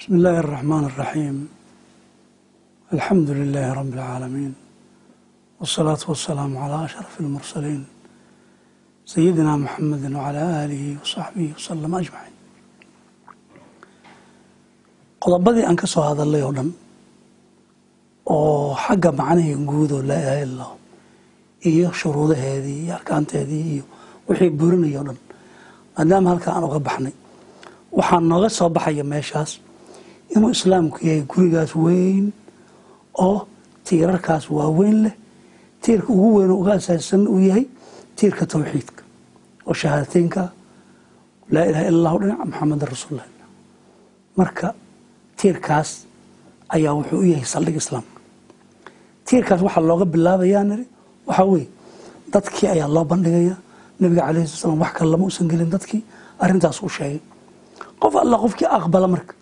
بسم الله الرحمن الرحيم الحمد لله رب العالمين والصلاة والسلام على أشرف المرسلين سيدنا محمد وعلى آله وصحبه وسلم أجمعين qodobadii aan ka soo hadalay oo dhan oo xagga macnihii guud oo laa ilaaha illa allah iyo shuruudaheedii iyo arkaanteedii iyo wixii burinaya o dhan maadaama halkaa aan uga baxnay waxaa nooga soo baxaya meeshaas inuu islaamku yahay gurigaas weyn oo tiirarkaas waaweyn leh. Tiirka ugu weyn uga asaasan uu yahay tiirka towxiidka oo shahaadateynka laa ilaha illa allahu dhinac maxamedan rasuulullah. Marka tiirkaas ayaa wuxuu u yahay saldhig islaamka tiirkaas waxaa looga bilaabayaa niri waxaa weeye dadkii ayaa loo bandhigaya. Nabiga calayhi sala slam wax kale lama usan gelin dadkii arrintaas uu sheegay. Qof alla qofkii aqbala marka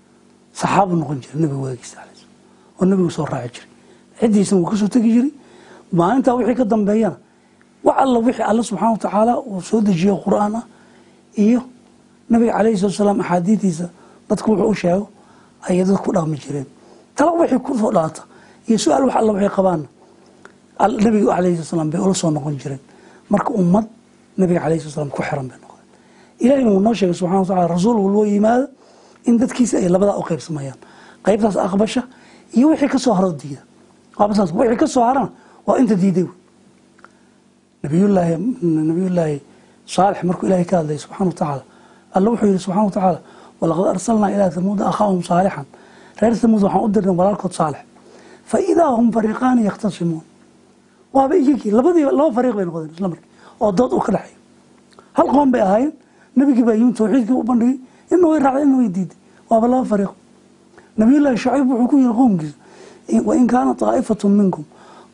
saxaabu noqon jiray nabiga waagiisa slam oo nabigu soo raaci jiray. Ciddiisna wuu ka soo tegi jiray. Maalintaa wixii ka dambeeyana wax alla wixii alla subxana wa tacaala uu soo dejiyo qur'aan ah iyo nabiga calayhi salatu salaam axaadiidiisa dadku wuxuu u sheego ayay dadku ku dhaqmi jireen. Tala wixii ku soo iyo su'aal wax alla waxay qabaana nabiga calayhi salatu salaam bay ula soo noqon jireen. Marka ummad nabiga calayhi salatu salaam ku xiran bay noqdeen. Ilahina wuu noo sheegay subxana wa tacala rasuul walboo yimaado in dadkiisa ay labadaa u qaybsamayaan. Qaybtaas aqbasha iyo wixii ka soo haro diida. Wixii ka soo harana waa inta diiday nabiyullaahi nabiyullaahi saalix markuu ilahay ka hadlayay subxana wa tacaala alla wuxuu yihi subxana wa tacaala walaqad arsalnaa ilaa hamuuda akhaahum saalixan reer hamuud waxaan u dirnay walaalkood saalix. Fa idaa hum fariiqaani yakhtasimuun waaba iyagii labadii laba fariiq bay noqdeen isla markii oo dood uu ka dhexeeyo hal qoon bay ahaayeen nabigii baa yimid tawxiidkii u bandhigay ina way raacday ina way diiday. Waaba laba fariiq. Nabiyullaahi shucayb wuxuu ku yihi qowmkiisa wain kaana taa'ifatu minkum.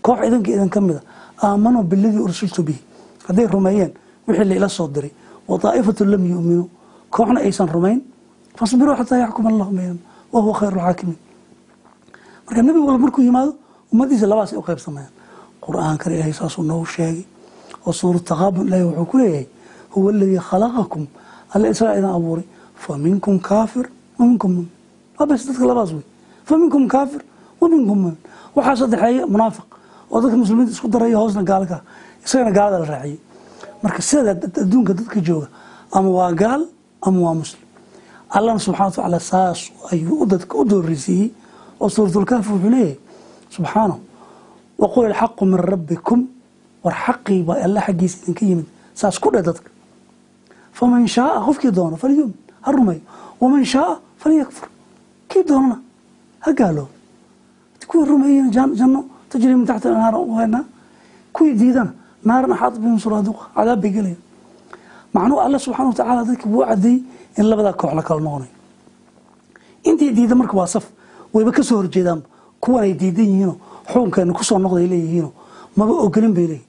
Koox idanka idan ka mida aamanuu biladii ursiltu bihi. Hadday rumeeyeen wixii laila soo diray wa taa'ifatu lam yu'minuu kooxna aysan rumayn fasbiruu xataa yaxkuma allahu baynahum wa huwa khayru lxaakimiin marka nebi walba markuu yimaado ummadiisa labaas ay u qaybsamayaan qur'aankan ilaahay saasuu noogu sheegay oo suura taqaabun ilaahay wuxuu ku leeyahay huwa aladii khalaqakum alla israa idan abuuray fa minkum kaafir wa minkum mumin. Waa bas dadka labaas wey. Fa minkum kaafir wa minkum mumin. Waxaa saddexeeya munaafiq oo dadka muslimiinta isku daraya hoosna gaalka isagana gaalada la raaciyey. Marka sida adduunka dadka jooga ama waa gaal ama waa muslim. Allana subxana wa tacaala saas ayuu dadka u doorisiiyey oo suuratulkaafi wuxuu leeyahay subxaanahu waqul ilxaqu min rabbikum war xaqii baa ha rumeeyo waman shaaa falyakfur. Kii doonana? Ha gaaloobo kuwii rumeeyena janno tajri min taxti anhaar u haynaa diidana naaran axaata bihim suraaduqa cadaab bay gelaya macnuhu alla subxana wa tacaala dadkii wuu cadeeyey in labadaa koox la kala noqonayo intii diida marka waa saf wayba ka soo horjeedaanba kuwan ay diidan yihiinoo xukunkeena ku soo noqday leeyihiinoo maba ogolin bay leeyihiin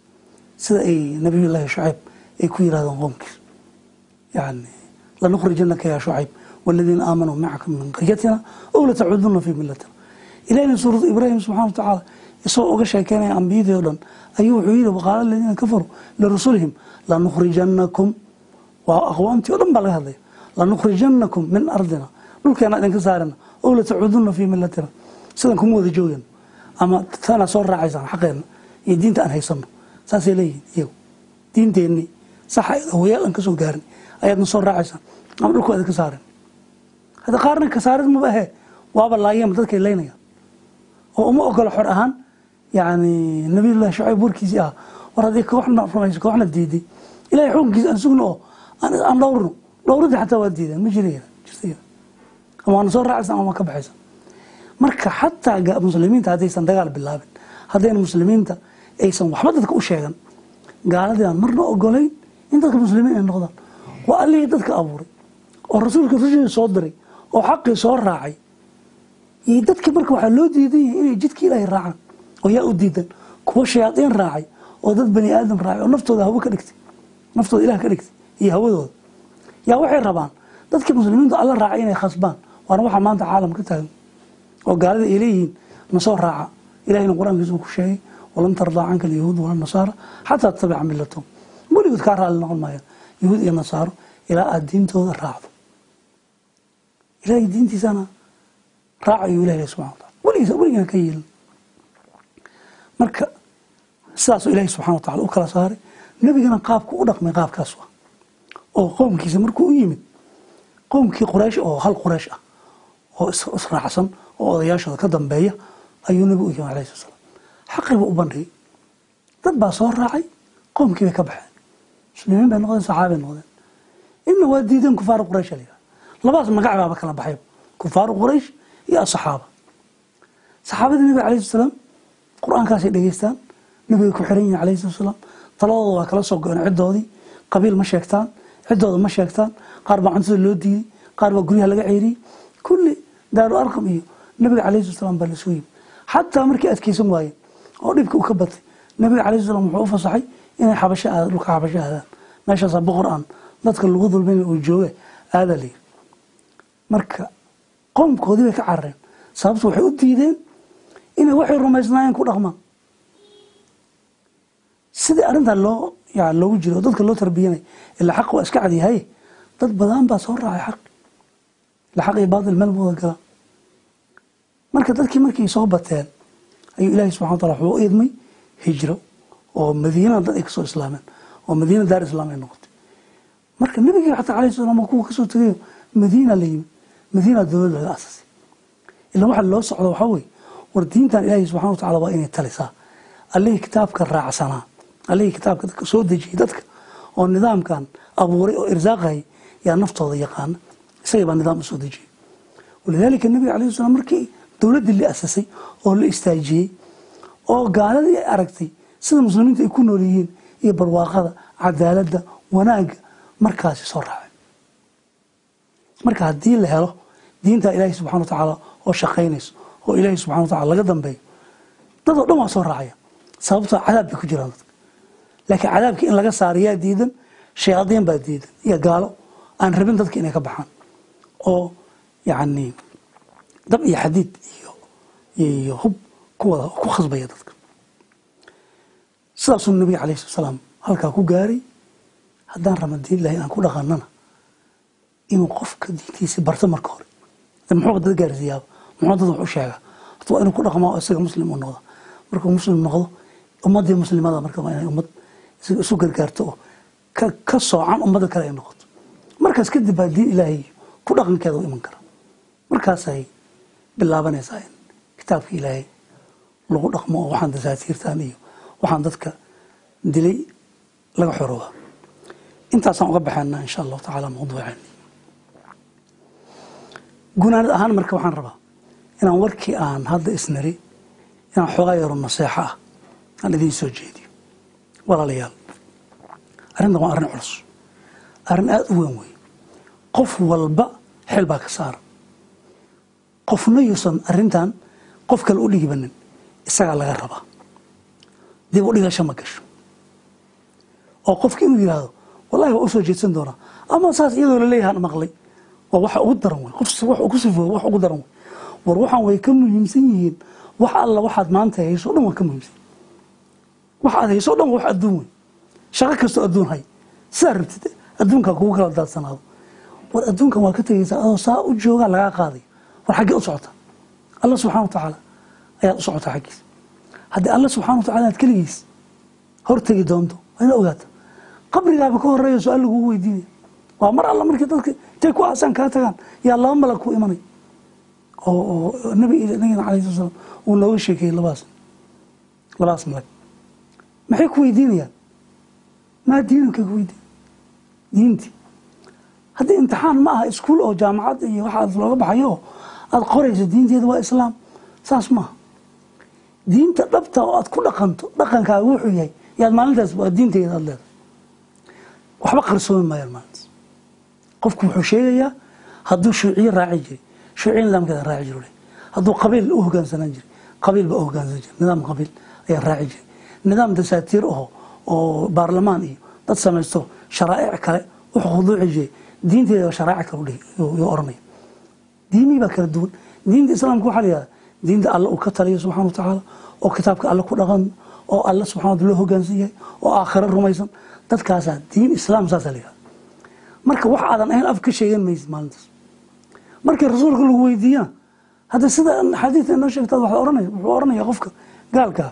sida ay nabiyullaahi shucayb ay ku yirahdeen qoomkiis yani lanukhrijanaka yaa shucayb waladiina aamanuu macaka min qaryatina ow latacuduna fii millatina ilahina suuratu ibraahim subxana wa tacaala isagoo uga sheekeynaya ambiyadii o dhan ayuu wuxuu yihi waqaala aladiina kafaruu lirasulihim lanukhrijanakum waa aqwaamtii o dhan baa laga hadlaya lanukhrijanakum min ardina dhulkeena idinka saarina ow latacuduna fii millatina sidan kuma wada joogeen ama tanaa soo raacaysaan xaqeenna iyo diinta aan haysano saasay leeyihiin iyagu diinteenii saxa hawayaal aan ka soo gaarin ayaadna soo raacaysaan ama dhulku idinka saarin. Hadda qaarna kasaarid maba ahee waaba laayama dadkay leynayaan oo uma ogola xor ahaan yani nabiyullahi shucayb warkiisii ah war haddii kooxna rumayso kooxna diiday ilahay xukunkiisa aan sugno oo aan dhowrno. Dhowridii xataa waa diideen ma jira ama waana soo raacaysan ama ka baxaysan marka xataa muslimiinta haddaysan dagaal bilaabin haddayna muslimiinta aysan waxba dadka u sheegan gaaladii marna ogolayn in dadka muslimiin ay noqdaan. Waa allihii dadka abuuray oo rasuulka rushidii soo diray oo xaqii soo raacay. Iyo dadki marka waxaa loo diidan yahay inay jidka ilaahay raacaan oo yaa u diidan. Kuwa shayaadiin raacay oo dad bani aadam raacay oo naftooda hawo ka dhigtay. Naftooda ilah ka dhigtay iyo hawadooda yaa waxay rabaan dadkii muslimiintu alla raacay inay khasbaan waana waxaa maanta caalam taagan. Oo gaalada ay leeyihiin nasoo raaca. Ilahina qur'aankiisa uu ku sheegay walan tardaa canka alyahuud wala xataa tattabica milatahum weligood kaa raalli noqon maayaan yahuud iyo nasaaro ilaa aada diintooda raacdo. Ilaahay diintiisana raac ayuu ilahi leh subxana wa tacala weligiisa weligiina ka yeelin marka sidaasuu ilaahi subxana wa tacala u kala saaray. Nebigana qaabku u dhaqmay qaabkaas ah oo qowmkiisa markuu u yimid qowmkii quraysh oo hal quraysh ah oo israacsan oo odayaashooda ka dambeeya ayuu nebigu u yimid alayhi sala slam u bandhigay. Dad baa soo raacay qowmkii bay ka baxeen muslimiin bay noqdeen saxaabay noqdeen inna waa diideen kufaaru quraysh la yidhaha magac baaba kala baxay. Kufaaru quraysh iyo asaxaaba saxaabadii nebiga alayhi salaam qur'aankaasay dhegeystaan. Nebigay ku xiran yihiin alayhi salatu salaam. Taladooda waa kala soo go-een ciddoodii. Qabiil ma sheegtaan. Ciddooda ma sheegtaan. Qaar baa cuntada loo diiday qaar baa guryaha laga ceyriyey kulli daaru arqam iyo nebiga alayhi salatu salaam baa la soo yimi xataa markii adkeysan waayeen oo dhibka uu ka batay nebiga alayhi salam wuxuu u fasaxay inay xabasho aadaan dhulka xabasho aadaan meeshaasaa boqor aan dadka lagu dulmin uu jooge aadaa layiri marka qoomkoodii bay ka carareen sababtu waxay u diideen inay waxay rumaysnaayeen ku dhaqmaan. Sidii arrintaa loo yani loogu jiro oo dadka loo tarbiyanay ilaa xaq waa iska cadyahay dad badan baa soo raacay xaq. Ila xaq iyo baatil meel wada galaan marka dadkii markay soo bateen ayuu ilaahi subxana wa taala wuxuu u idmay hijro oo madiinada dad ay ka soo islaameen oo madiina daar islaam ay noqotay. Marka nebigii xataa alayhi salam kuwa ka soo tegayo madiina la yimid madiina dowlad laga asasay. Ilaa waxa loo socdo waxaa weye war diintan ilaahi subxana wa tacala waa inay talisaa. Allihii kitaabka raacsanaa allihii kitaabka dadka soo dejiyey dadka oo nidaamkan abuuray oo irsaaqayay yaa naftooda yaqaana isagii baa nidaam u soo dejiyey walidaalika nebiga alayhi salam markii dowladdii la asasay oo la istaajiyey oo gaaladii ay aragtay sida muslimiinta ay ku nool yihiin iyo barwaaqada cadaaladda wanaagga markaasi soo raacay marka haddii la helo diinta ilaahi subxana wa tacaala oo shaqaynayso oo ilaahi subxana wa tacala laga dambeeyo dad oo dhan waa soo raacaya sababtoo cadaab bay ku jiraan dadka. Laakiin cadaabkii in laga saaro yaa diidan shayaadiin baa diidan iyo gaalo aan rabin dadka inay ka baxaan. Oo yacni dab iyo xadiid iyo hub kuwada ku khasbaya dadka sidaasuu nabiga alayh slat salaam halkaa ku gaaray. Haddaan raba diin ilahi aan ku dhaqanana inuu qofka diintiisi barto marka hore. Muxuuba dad gaarsiiyaaba muxuu dad wax u sheegaa waa inuu ku dhaqmaa isaga muslim u noqdo. Markuu muslim noqdo ummaddii muslimada marka waa inay ummad isu gargaarto oo ka soocan ummadda kale ay noqoto. Markaas kadib baa diin ilaahay ku dhaqankeeda u iman kara. Markaasay bilaabanaysaa in kitaabka ilaahay lagu dhaqmo oo waxaan dasaatiirtan iyo waxaan dadka dilay laga xorooba intaasaan uga baxaynaa insha allahu tacaala mawduuceen gunaanad ahaan marka waxaan rabaa inaan warkii aan hadda isnari inaan xoogaa yaro naseexo ah aan idiin soo jeediyo. Walaalayaal arrintan waa arrin culus. Arrin aada u weyn wey qof walba xil baa ka saara qofna yuusan arrintan qof kale u dhigibanin isagaa laga rabaa dib u dhigasho ma gasho. Oo qofki inuu yidhaahdo wallahi waa u jeedsan doonaa. Ama saas iyadoo laleeyahaan maqlay waa waxa ugu daran wey qof wax ku sifooyo wax ugu daran wey war waxaan way ka muhiimsan yihiin wax alla waxaad maanta hayso dhan waa ka muhiimsan. Wax aad hayso dhan wax adduun wey shaqo kastoo adduun hay. Sidaa rabtid adduunkaa kugu kala daadsanaado. War adduunkan waa ka tegaysaa adoo saa u joogaa lagaa qaaday war xaggee u socota. Alla subxana wa tacaala ayaad u socotaa xaggiisa haddii alla subxana wa tacala aad keligiis hortegi doonto waa ina ogaata qabrigaaba ka horreeya su'aal lagugu weydiinaya waa mar alla markii dadka intay ku aasaan kaa tagaan yaa laba malag ku imanay. Oo nabi nabigana alayh sala uu nooga sheekeeyey labaas labaas malag maxay ku weydiinayaan? Maa diinunkay ku weydiin? Diintii haddii imtixaan ma aha iskuul oo jaamacad iyo waxaas looga baxayo oo aada qorayso diinteeda waa islaam saas maaha diinta dhabta oo aad ku dhaqanto dhaqankaaga wuxuu yahay yaad maalintaas waa leedahay. Waxba qarsoomi maayaan maalintaas. Qofku wuxuu sheegayaa hadduu shuuciye raaci jiray shuuciye nidaamkeeda raaci jiro hadduu qabiil u hogaansanaan jiray qabiil baa u hogaansan jiray nidaam qabiil ayaa raaci jiray. Nidaam dasaatiir aho oo baarlamaan iyo dad samaysto sharaa'ic kale u khuduuci jiray. Diinteeda sharaa'ic kale udhiyuu oranaya diimihii baa kala duwan. Diinta islaamka waxaa la yihahda diinta alle uu ka taliyo subxana wa tacaala oo kitaabka alle ku dhaqan oo alle subxana loo hogaansan yahay oo aakhiro rumaysan dadkaasaa diin islaam saasaa la yihahda marka wax aadan ahayn af ka sheegan maysid maalintaas. Markii rasuulka lagu weydiiyana hadda sida xadiidka inoo sheegta waxaa oranaya wuxuu oranaya qofka gaalkaa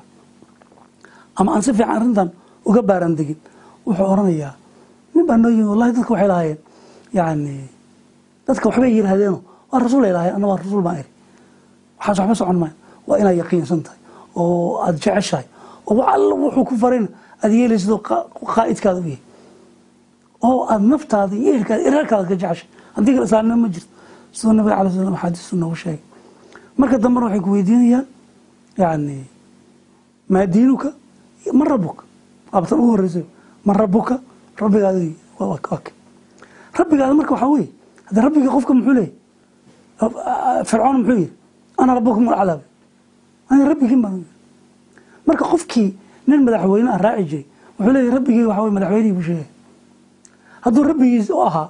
ama aan si fiican arrintan uga baaran degin wuxuu oranayaa nin baa noo wallahi dadka waxay lahaayeen yani dadka waxbay yidhaahdeenoo waa rasuul ay lahayen anna waa rasuul baan iri waxaas waxba socon maayo. Waa inaad yaqiinsan tahay oo aada jeceshahay. Oo wax alla wuxuu ku farayna aada yeelaysidoo qaa'idkaada u yahay oo aada naftaada iyo ehelkaada irarkaada ka jeceshay haddii kale islaamnimo ma jirto. Siduu nabiga alay slam axaadiistu noogu sheegay. Marka dambena waxay ku weydiinayaan yani maa diinuka rabuka waabtan ugu horreysay man rabuka rabbigaada rabbigaada marka waxaa weye hadda rabbiga qofka muxuu leeyay fircoon muxuu yidhi ana rabukum alcalaab ani rabbigiin baan marka qofkii nin madaxweyne ah raaci jiray wuxuu leeyahy rabbigii waxa wey madaxweynihii buu sheegay. Hadduu rabbigiis u ahaa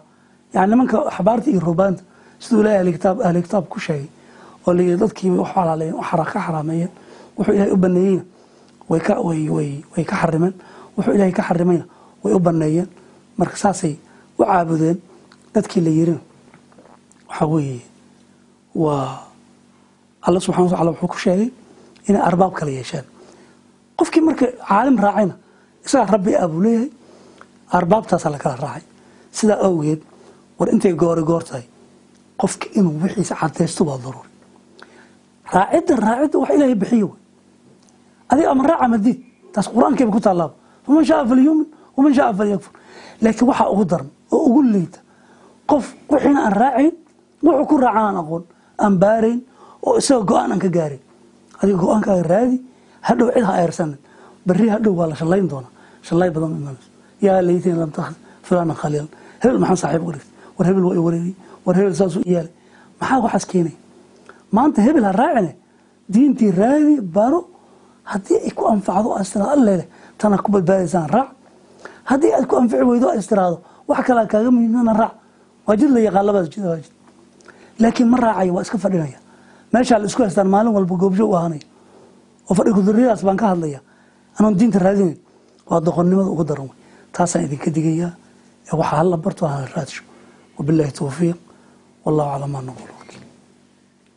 yani nimanka axbaarta iyo rubaanta siduu ilahay ahlkitaab ahli kitaab ku sheegay oo layidhi dadkiiba wax xalaaleeyeen wax ka xaraameeyeen wuxuu ilahay u baneeyeyna way ka way way way ka xarimeen wuxuu ilahay ka xarimayna way u baneeyeen. Marka saasay u caabudeen dadkii la yirina waxaa weeye waa alla subxana watacala wuxuu ku sheegay inay arbaab kala yeesheen. Qofkii marka caalim raacayna isagaa rabbi ah buu leeyahay arbaabtaasaa la raacay. Sidaa awgeed war intay goori goor qofka inuu wixiisa cadaysto waa daruuri. Raacidda raacidda wax ilaahay bixiyo wey adiga ama raac ama diid taas qur'aankeeba ku taalaaba faman shaaa falyuumin waman shaaa falyakfur. Laakiin waxaa ugu daran oo ugu liita qof wixiina aan raacayn wuxuu ku raacan aan aqoon aan baarayn oo isagoo go'aan aan ka gaarin adiga go'aankaaga raadi hadhow cid ha eersanin berri hadhow waa la shallayn doonaa. Shallay badan imanayso yaa laytiin lam takhd fulanan khaliilan hebel maxaan saaxiib uga dhigtay. War hebel waa i wareeriyey war hebel saasuu iyaalay maxaa waxaas keenaya maanta hebel ha raacine. Diintii raadi baro. Haddii ay ku anfacdo as tiraado alleleh tana ku badbaadaysaan raac. Haddii aad ku anfici weydo as tiraado wax kalea kaaga muhiimsana raac. Waa jid la yaqaan labadaas jid waa jid laakiin ma raacayo waa iska fadhinaya meeshaa la isku haystaan maalin walba goobjo u ahanaya oo fadhi kuduriyadaas baan ka hadlaya anoon diinta raadinayn waa doqonnimada ugu daran wey taasaan idinka digayaa. Ee waxaa hala barto hana raadsho wabilaahi towfiiq wallahu calaa maa naqul